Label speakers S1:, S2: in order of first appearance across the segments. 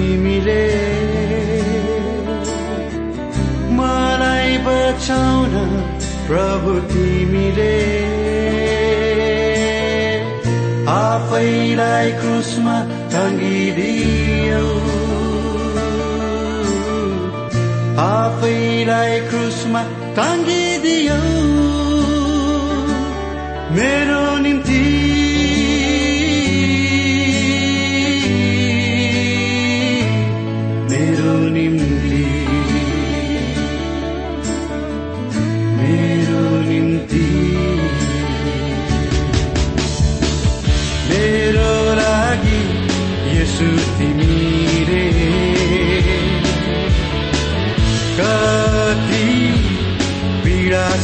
S1: तिमीले मलाई बचाउन प्रभु तिमीले आफैलाई क्रुसमा टङ्गिदियौ। आफैलाई क्रुसमा टङ्गिदियौ। मेरो निम्ति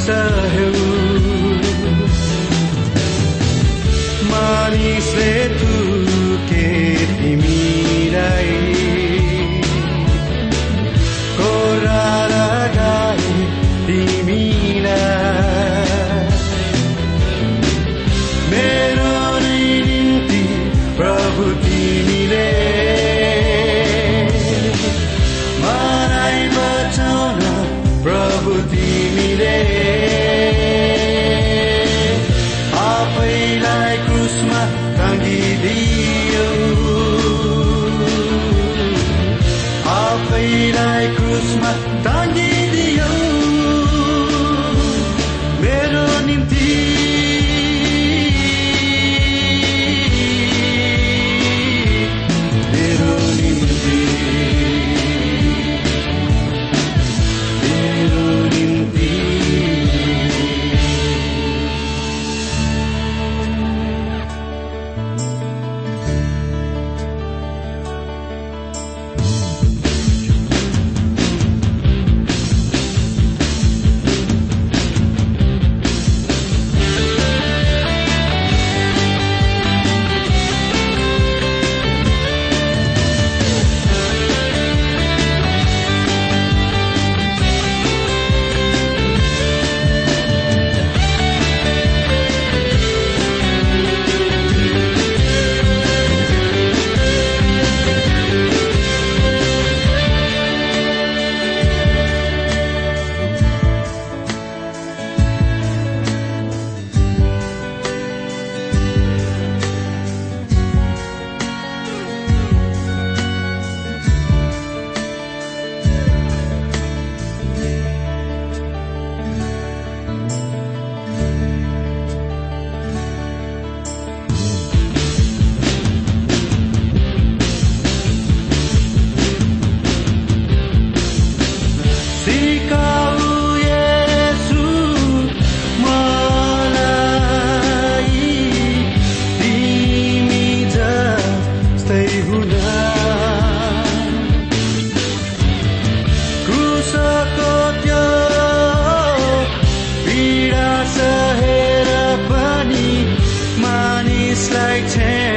S1: पीडा सहौ গেছে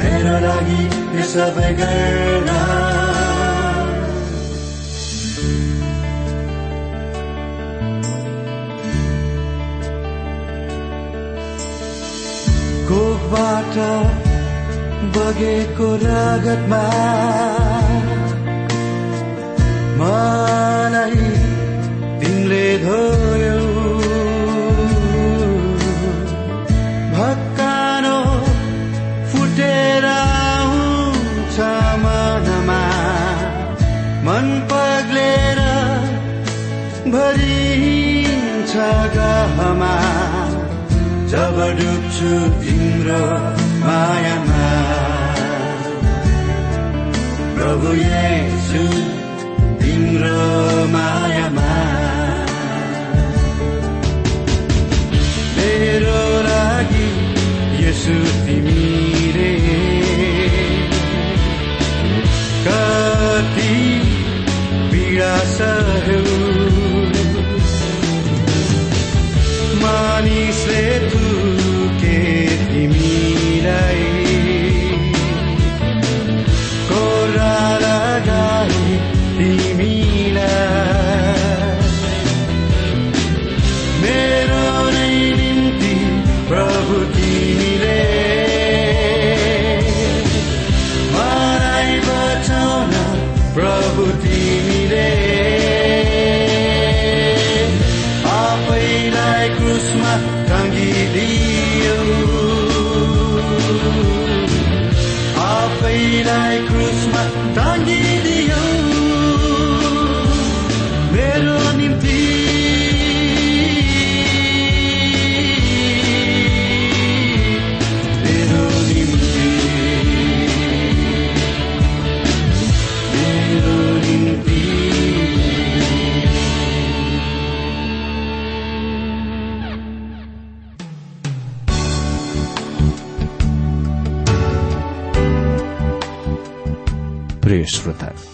S1: मेरो लागि सबै कोखबाट बगेको रगतमा तिमीले धोयौ। भक्कानो फुटेर आउँछ मनमा। मन पग्लेर भरिन्छ गहमा। जब डुब्छु तिम्रो मायामा। प्रभु येशु तिम्रो मायामा। तिमीले कति पीडा सहौ प्रभु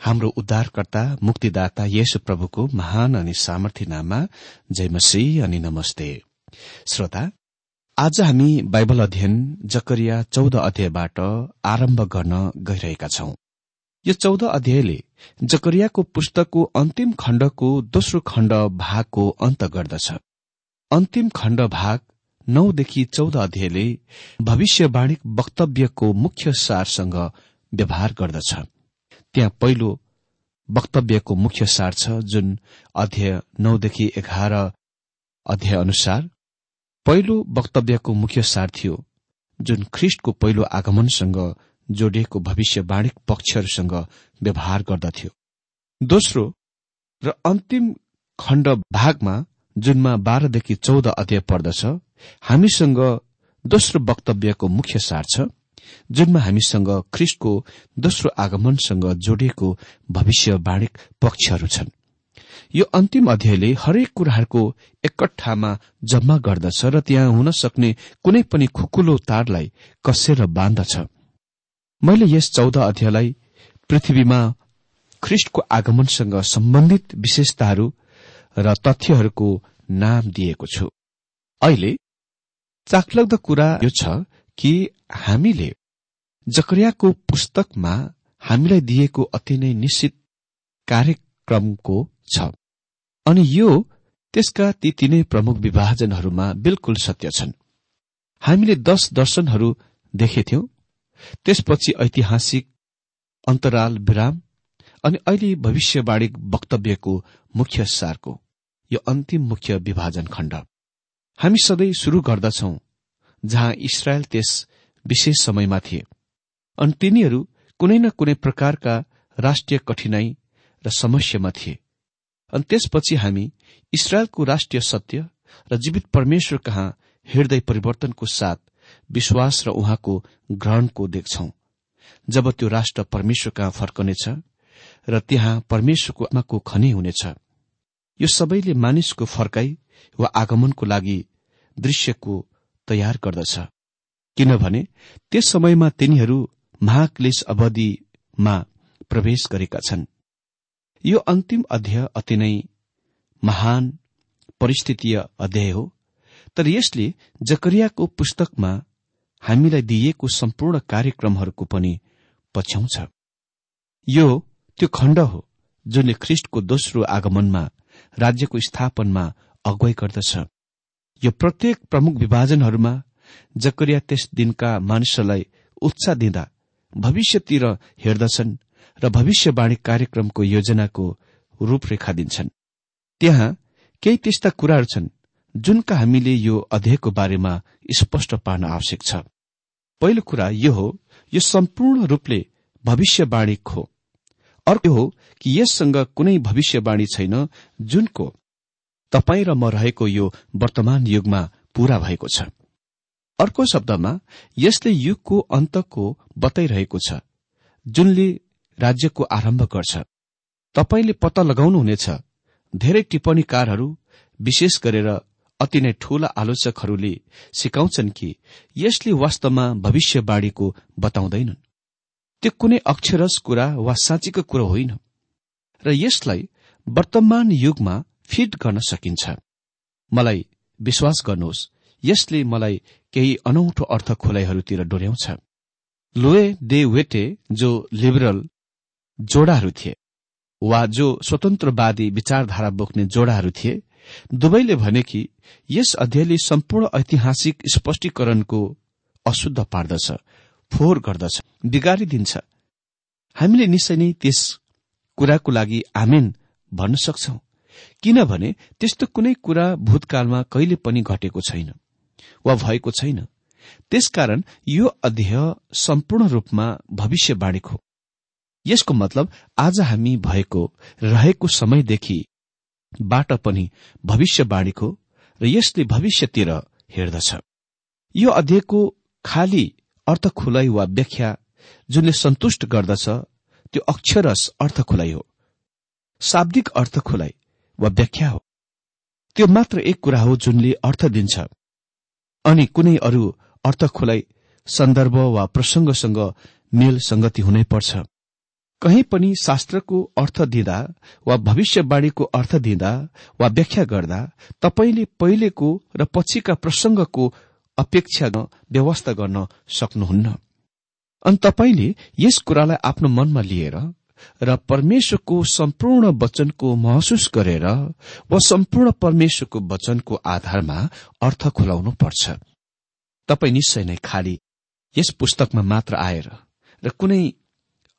S2: हाम्रो उद्धारकर्ता मुक्तिदाता येशु प्रभुको महान अनि सामर्थ्य नाममा जय मसी अनि नमस्ते। श्रोता आज हामी बाइबल अध्ययन जकरिया चौध अध्यायबाट आरम्भ गर्न गइरहेका छौं। यो चौध अध्यायले जकरियाको पुस्तकको अन्तिम खण्डको दोस्रो खण्ड भागको अन्त गर्दछ। अन्तिम खण्ड भाग नौदेखि चौध अध्यायले भविष्यवाणी वक्तव्यको मुख्य सारसँग व्यवहार गर्दछ। त्यहाँ पहिलो वक्तव्यको मुख्य सार छ जुन अध्याय नौदेखि एघार अध्याय अनुसार पहिलो वक्तव्यको मुख्य सार थियो जुन ख्रिष्टको पहिलो आगमनसँग जोडिएको भविष्यवाणी पक्षहरूसँग व्यवहार गर्दथ्यो। दोस्रो र अन्तिम खण्ड भागमा जुनमा बाह्रदेखि चौध अध्याय पर्दछ हामीसँग दोस्रो वक्तव्यको मुख्य सार छ। जुनमा हामीसँग ख्रिस्टको दोस्रो आगमनसँग जोडिएको भविष्यवाणी पक्षहरू छन्। यो अन्तिम अध्यायले हरेक कुराहरूको एकट्ठामा जम्मा गर्दछ र त्यहाँ हुन सक्ने कुनै पनि खुकुलो तारलाई कसेर बाँध्दछ। मैले यस चौध अध्यायलाई पृथ्वीमा ख्रिस्टको आगमनसँग सम्बन्धित विशेषताहरू र तथ्यहरूको नाम दिएको छु। अहिले चाखलाग्दो कुरा यो छ कि हामीले जकरियाको पुस्तकमा हामीलाई दिएको अति नै निश्चित कार्यक्रमको छ। अनि यो त्यसका ती तीनै प्रमुख विभाजनहरूमा बिल्कुल सत्य छन्। हामीले दश दर्शनहरू देखेथ्यौं त्यसपछि ऐतिहासिक अन्तराल विराम अनि अहिले भविष्यवाणी वक्तव्यको मुख्य सारको यो अन्तिम मुख्य विभाजन खण्ड। हामी सधैँ शुरू गर्दछौ जहाँ इसरायल त्यस विशेष समयमा थिए। अनि तिनीहरू कुनै न कुनै प्रकारका राष्ट्रिय कठिनाई र समस्यामा थिए। अनि त्यसपछि हामी इसरायलको राष्ट्रिय सत्य र जीवित परमेश्वर कहाँ हृदय परिवर्तनको साथ विश्वास र उहाँको ग्रहणको देख्छौ। जब त्यो राष्ट्र परमेश्वर कहाँ फर्कनेछ र त्यहाँ परमेश्वरको आत्माको खनी हुनेछ। यो सबैले मानिसको फर्काई वा आगमनको लागि दृश्यको तयार गर्दछ। किनभने त्यस समयमा तिनीहरू महाक्लेश अवधिमा प्रवेश गरेका छन्। यो अन्तिम अध्याय अति नै महान परिस्थितीय अध्याय हो। तर यसले जकरियाको पुस्तकमा हामीलाई दिइएको सम्पूर्ण कार्यक्रमहरूको पनि पछ्याउँछ। यो त्यो खण्ड हो जुनले ख्रिष्टको दोस्रो आगमनमा राज्यको स्थापनमा अगुवाई गर्दछ। यो प्रत्येक प्रमुख विभाजनहरूमा जकरिया त्यस दिनका मानिसहरूलाई उत्साह दिँदा भविष्यतिर हेर्दछन् र भविष्यवाणी कार्यक्रमको योजनाको रूपरेखा दिन्छन्। त्यहाँ केही त्यस्ता कुराहरू छन् जुनका हामीले यो अध्ययको बारेमा स्पष्ट पार्न आवश्यक छ। पहिलो कुरा यो हो यो सम्पूर्ण रूपले भविष्यवाणी हो अर्को हो कि यससँग कुनै भविष्यवाणी छैन जुनको। तपाईँ र म रहेको यो वर्तमान युगमा पूरा भएको छ। अर्को शब्दमा यसले युगको अन्तको बताइरहेको छ जुनले राज्यको आरम्भ गर्छ। तपाईँले पत्ता लगाउनुहुनेछ। धेरै टिप्पणीकारहरू विशेष गरेर अति नै ठूला आलोचकहरूले सिकाउँछन् कि यसले वास्तवमा भविष्यवाणीको बताउँदैनन्। त्यो कुनै अक्षरस कुरा वा साँचीको कुरो होइन र यसलाई वर्तमान युगमा फिट गर्न सकिन्छ। मलाई विश्वास गर्नुहोस् यसले मलाई केही अनौठो अर्थ खोलाइहरूतिर डोर्याउँछ। लोए दे वेटे जो लिबरल जोडाहरू थिए वा जो स्वतन्त्रवादी विचारधारा बोक्ने जोडाहरू थिए दुवैले भने कि यस अध्यायले सम्पूर्ण ऐतिहासिक स्पष्टीकरणको अशुद्ध पार्दछ फोहोर गर्दछ बिगारिदिन्छ हामीले निश्चय नै त्यस कुराको लागि आमेन भन्न सक्छौ किनभने त्यस्तो कुनै कुरा भूतकालमा कहिले पनि घटेको छैन। वा भएको छैन। त्यसकारण यो अध्याय सम्पूर्ण रूपमा भविष्यवाणीको यसको मतलब आज हामी भएको रहेको समयदेखि बाट पनि भविष्यवाणीको र यसले भविष्यतिर हेर्दछ। यो अध्ययको खाली अर्थ खुलाइ वा व्याख्या जुनले सन्तुष्ट गर्दछ त्यो अक्षरस अर्थ खुलाइ हो। शाब्दिक अर्थ खुलाइ वा व्याख्या हो। त्यो मात्र एक कुरा हो जुनले अर्थ दिन्छ। अनि कुनै अरू अर्थ खुलाइ सन्दर्भ वा प्रसंगसँग मेल संगति हुनै पर्छ। कहीँ पनि शास्त्रको अर्थ दिँदा वा भविष्यवाणीको अर्थ दिँदा वा व्याख्या गर्दा तपाईँले पहिलेको र पछिका प्रसंगको अपेक्षा व्यवस्था गर्न सक्नुहुन्न। अनि तपाईँले यस कुरालाई आफ्नो मनमा लिएर र परमेश्वरको सम्पूर्ण वचनको महसुस गरेर वा सम्पूर्ण परमेश्वरको वचनको आधारमा अर्थ खुलाउनु पर्छ। तपाईँ निश्चय नै खाली यस पुस्तकमा मात्र आएर र कुनै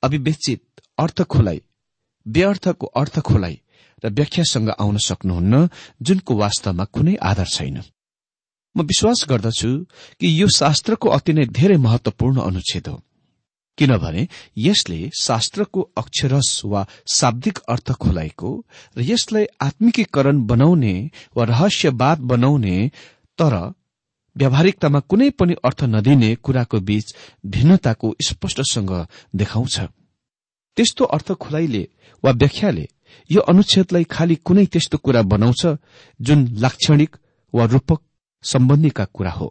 S2: अविवेचित अर्थ खोलाइ व्यर्थको अर्थ खोलाइ र व्याख्यासँग आउन सक्नुहुन्न जुनको वास्तवमा कुनै आधार छैन। म विश्वास गर्दछु कि यो शास्त्रको अति नै धेरै महत्वपूर्ण अनुच्छेद हो। किनभने यसले शास्त्रको अक्षरस वा शाब्दिक अर्थ खोलाएको र यसलाई आत्मिकीकरण बनाउने वा रहस्यवाद बनाउने तर व्यावहारिकतामा कुनै पनि अर्थ नदिने कुराको बीच भिन्नताको स्पष्टसँग देखाउँछ। त्यस्तो अर्थ खुलाइले वा व्याख्याले यो अनुच्छेदलाई खालि कुनै त्यस्तो कुरा बनाउँछ जुन लाक्षणिक वा रूपक सम्बन्धीका कुरा हो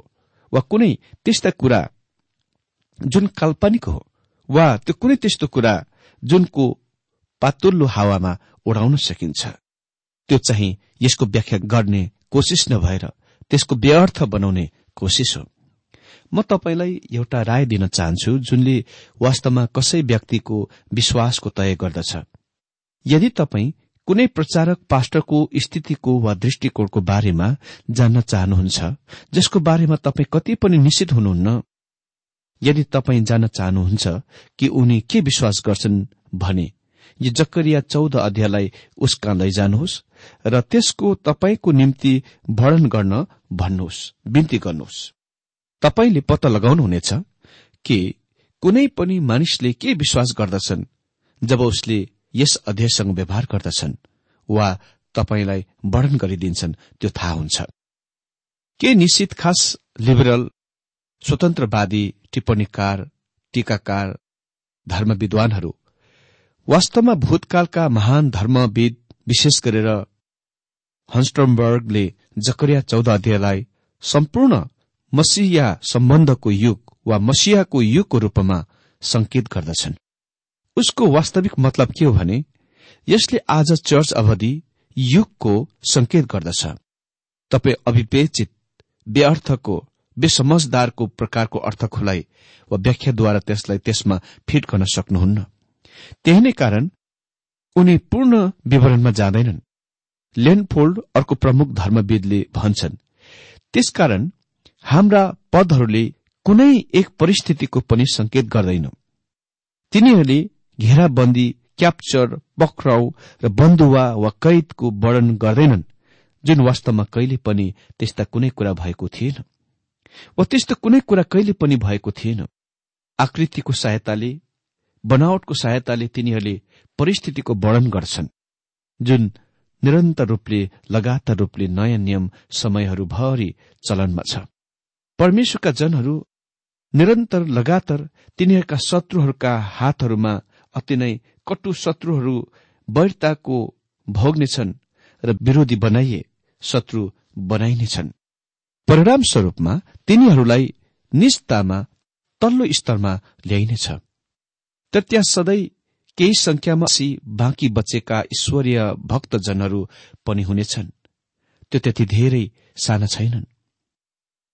S2: वा कुनै त्यस्ता कुरा जुन काल्पनिक हो। वा त्यो कुनै त्यस्तो कुरा जुनको पातुल्लो हावामा उडाउन सकिन्छ। त्यो चाहिँ यसको व्याख्या गर्ने कोसिस नभएर त्यसको व्यर्थ बनाउने कोसिस हो। म तपाईँलाई एउटा राय दिन चाहन्छु जुनले वास्तवमा कसै व्यक्तिको विश्वासको तय गर्दछ। यदि तपाईँ कुनै प्रचारक पास्टरको स्थितिको वा दृष्टिकोणको बारेमा जान्न चाहनुहुन्छ जसको बारेमा तपाईँ कति पनि निश्चित हुनुहुन्न यदि तपाईँ जान्न चाहनुहुन्छ कि उनी के विश्वास गर्छन् भने यो जक्करिया चौध अध्यायलाई उसका लैजानुहोस् र त्यसको तपाईँको निम्ति वर्णन गर्न भन्नुहोस् बिन्ती गर्नुहोस्। तपाईँले पत्ता लगाउनुहुनेछ कि कुनै पनि मानिसले के विश्वास गर्दछन् जब उसले यस अध्ययसँग व्यवहार गर्दछन् वा तपाईँलाई वर्णन गरिदिन्छन् त्यो थाहा हुन्छ। के निश्चित खास लिबरल स्वतन्त्रवादी टिप्पणीकार टीकाकार धर्म विद्वानहरू वास्तवमा भूतकालका महान धर्मविद विशेष गरेर हन्स्टमबर्गले जकरिया चौध अध्यायलाई सम्पूर्ण मसिया सम्बन्धको युग वा मसियाको युगको रूपमा संकेत गर्दछन्। उसको वास्तविक मतलब के हो भने यसले आज चर्च अवधि युगको संकेत गर्दछ। तपाईँ अविवेचित बेअर्थको बेसमझदारको प्रकारको अर्थ खुलाई वा व्याख्याद्वारा त्यसलाई त्यसमा फिट गर्न सक्नुहुन्न। त्यही नै कारण उनी पूर्ण विवरणमा जाँदैनन्। लेन्डफोल्ड अर्को प्रमुख धर्मविदले भन्छन् त्यसकारण हाम्रा पदहरूले कुनै एक परिस्थितिको पनि संकेत गर्दैन। तिनीहरूले घेराबन्दी क्याप्चर पक्राउ र बन्दुवा वा कैदको वर्णन गर्दैनन् जुन वास्तवमा कहिले पनि त्यस्ता कुनै कुरा भएको थिएन। वा त्यस्तो कुनै कुरा कहिले पनि भएको थिएन। आकृतिको सहायताले बनावटको सहायताले तिनीहरूले परिस्थितिको वर्णन गर्छन् जुन निरन्तर रूपले लगातार रूपले नयाँ नियम समयहरूभरि चलनमा छ। परमेश्वरका जनहरू निरन्तर लगातार तिनीहरूका शत्रुहरूका हातहरूमा अति नै कटु शत्रुहरू वैरताको भोग्नेछन् र विरोधी बनाइए शत्रु बनाइनेछन्। परिणाम स्वरूपमा तिनीहरूलाई निजतामा तल्लो स्तरमा ल्याइनेछ। तर त्यहाँ सधैँ केही संख्यामा बाँकी बचेका ईश्वरीय भक्तजनहरू पनि हुनेछन्। त्यो त्यति धेरै साना छैनन्।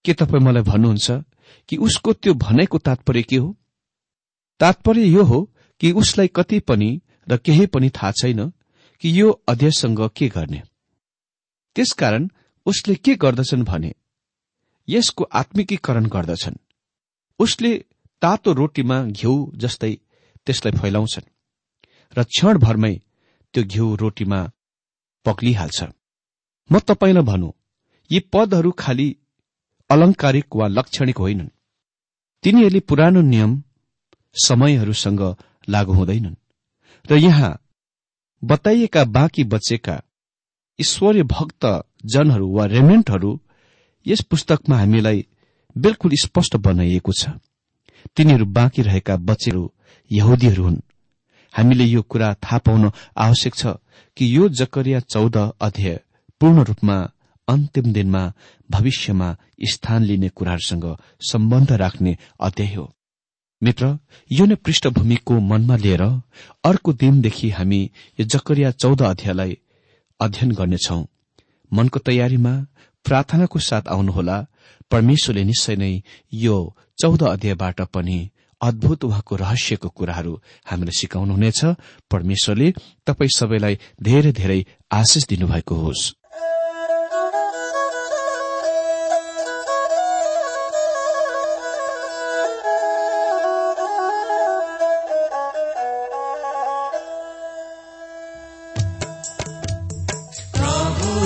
S2: के तपाईँ मलाई भन्नुहुन्छ कि उसको त्यो भनाइको तात्पर्य के हो? तात्पर्य यो हो कि उसलाई कति पनि र केही पनि थाहा छैन कि यो अध्ययसँग के गर्ने। त्यसकारण उसले के गर्दछन् भने यसको आत्मिकीकरण गर्दछन्। उसले तातो रोटीमा घिउ जस्तै त्यसलाई फैलाउँछन् र क्षणभरमै त्यो घिउ रोटीमा पक्लिहाल्छ। म तपाईँलाई भनौँ यी पदहरू खालि अलंकारिक वा लक्षणिक होइनन्। तिनीहरूले पुरानो नियम समयहरूसँग लागू हुँदैनन् र यहाँ बताइएका बाँकी बचेका ईश्वरीय भक्त जनहरू वा रेमेन्टहरू यस पुस्तकमा हामीलाई बिल्कुल स्पष्ट बनाइएको छ। तिनीहरू बाँकी रहेका बचेहरू यहुदीहरू हुन्। हामीले यो कुरा थाहा पाउन आवश्यक छ कि यो जकरिया चौध अध्याय पूर्ण रूपमा अन्तिम दिनमा भविष्यमा स्थान लिने कुराहरूसँग सम्बन्ध राख्ने अध्याय हो। मित्र यो नै पृष्ठभूमिको मनमा लिएर अर्को दिनदेखि हामी यो जकरिया चौध अध्यायलाई अध्ययन गर्नेछौ। मनको तयारीमा प्रार्थनाको साथ आउनुहोला। परमेश्वरले निश्चय नै यो चौध अध्यायबाट पनि अद्भुत उहाँको रहस्यको कुराहरू हामीलाई सिकाउनुहुनेछ। परमेश्वरले तपाई सबैलाई धेरै धेरै आशिष दिनुभएको होस्।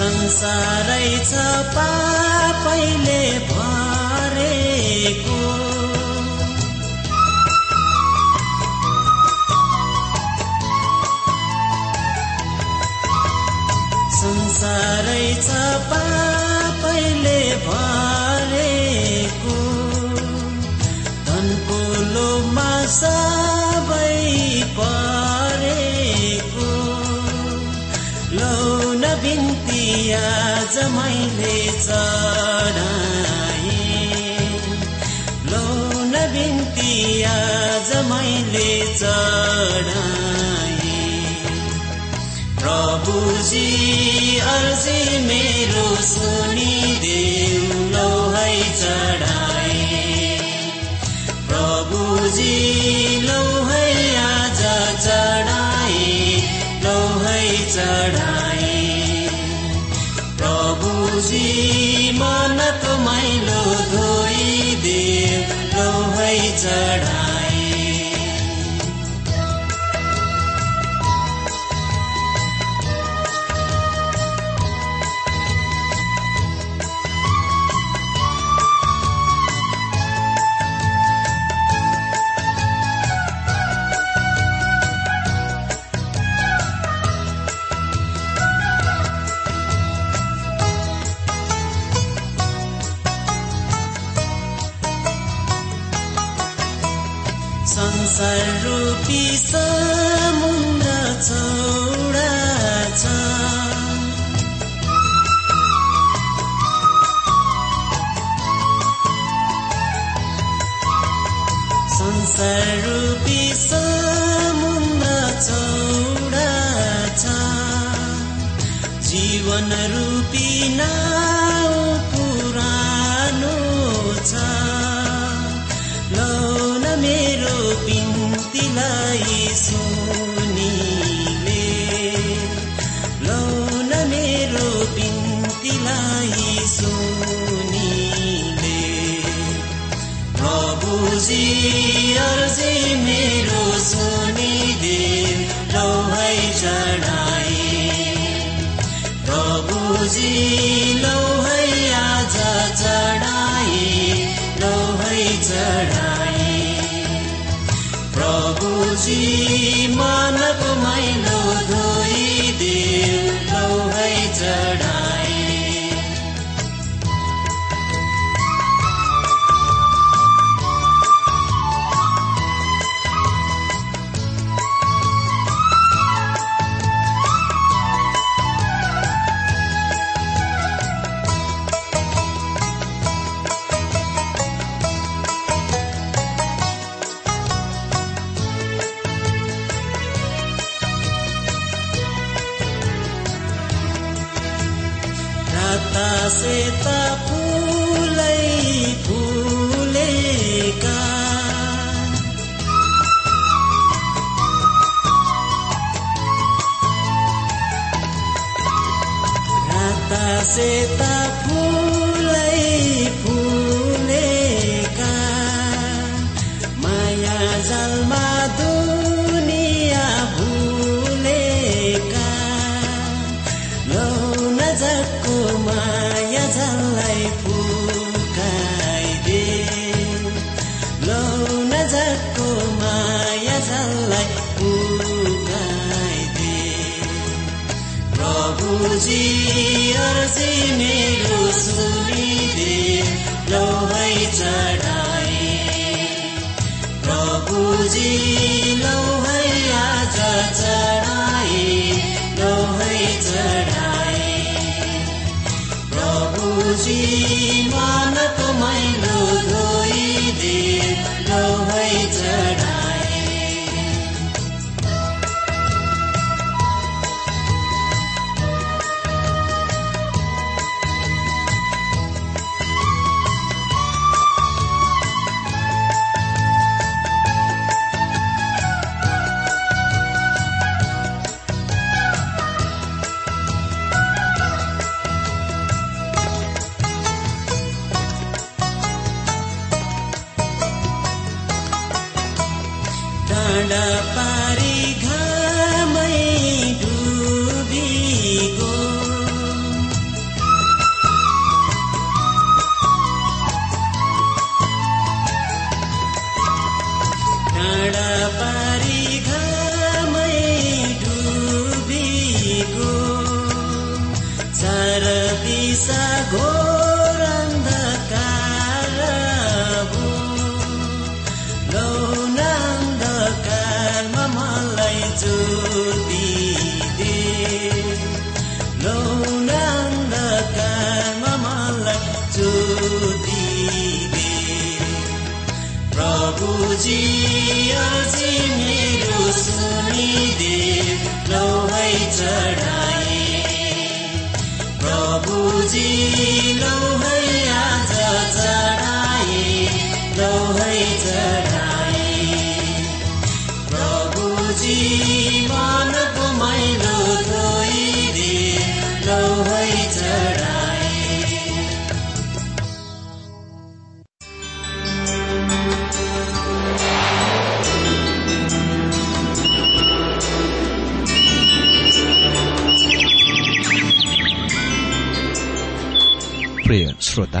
S3: संसारै छ पापैले भरेको। संसारै छ पापैले भरेको। धनको लोमा सबै आज मैले चढाएँ। लौ न बिन्ती आज मैले चढाएँ। प्रभुजी अर्जी मेरो सुनिदेऊ लौ है चढाए। प्रभुजी संसार रूपी समुद्र चौडा छ। रूपी समुद्र चौडा छ। जीवन रूपी ना चढाए। प्रभुजी लौहैया चढाए लौहै चढाए। प्रभुजी चढाए प्रभुजी लौ है आज चढाए लौ है चढाए प्रभुजी
S2: श्रोता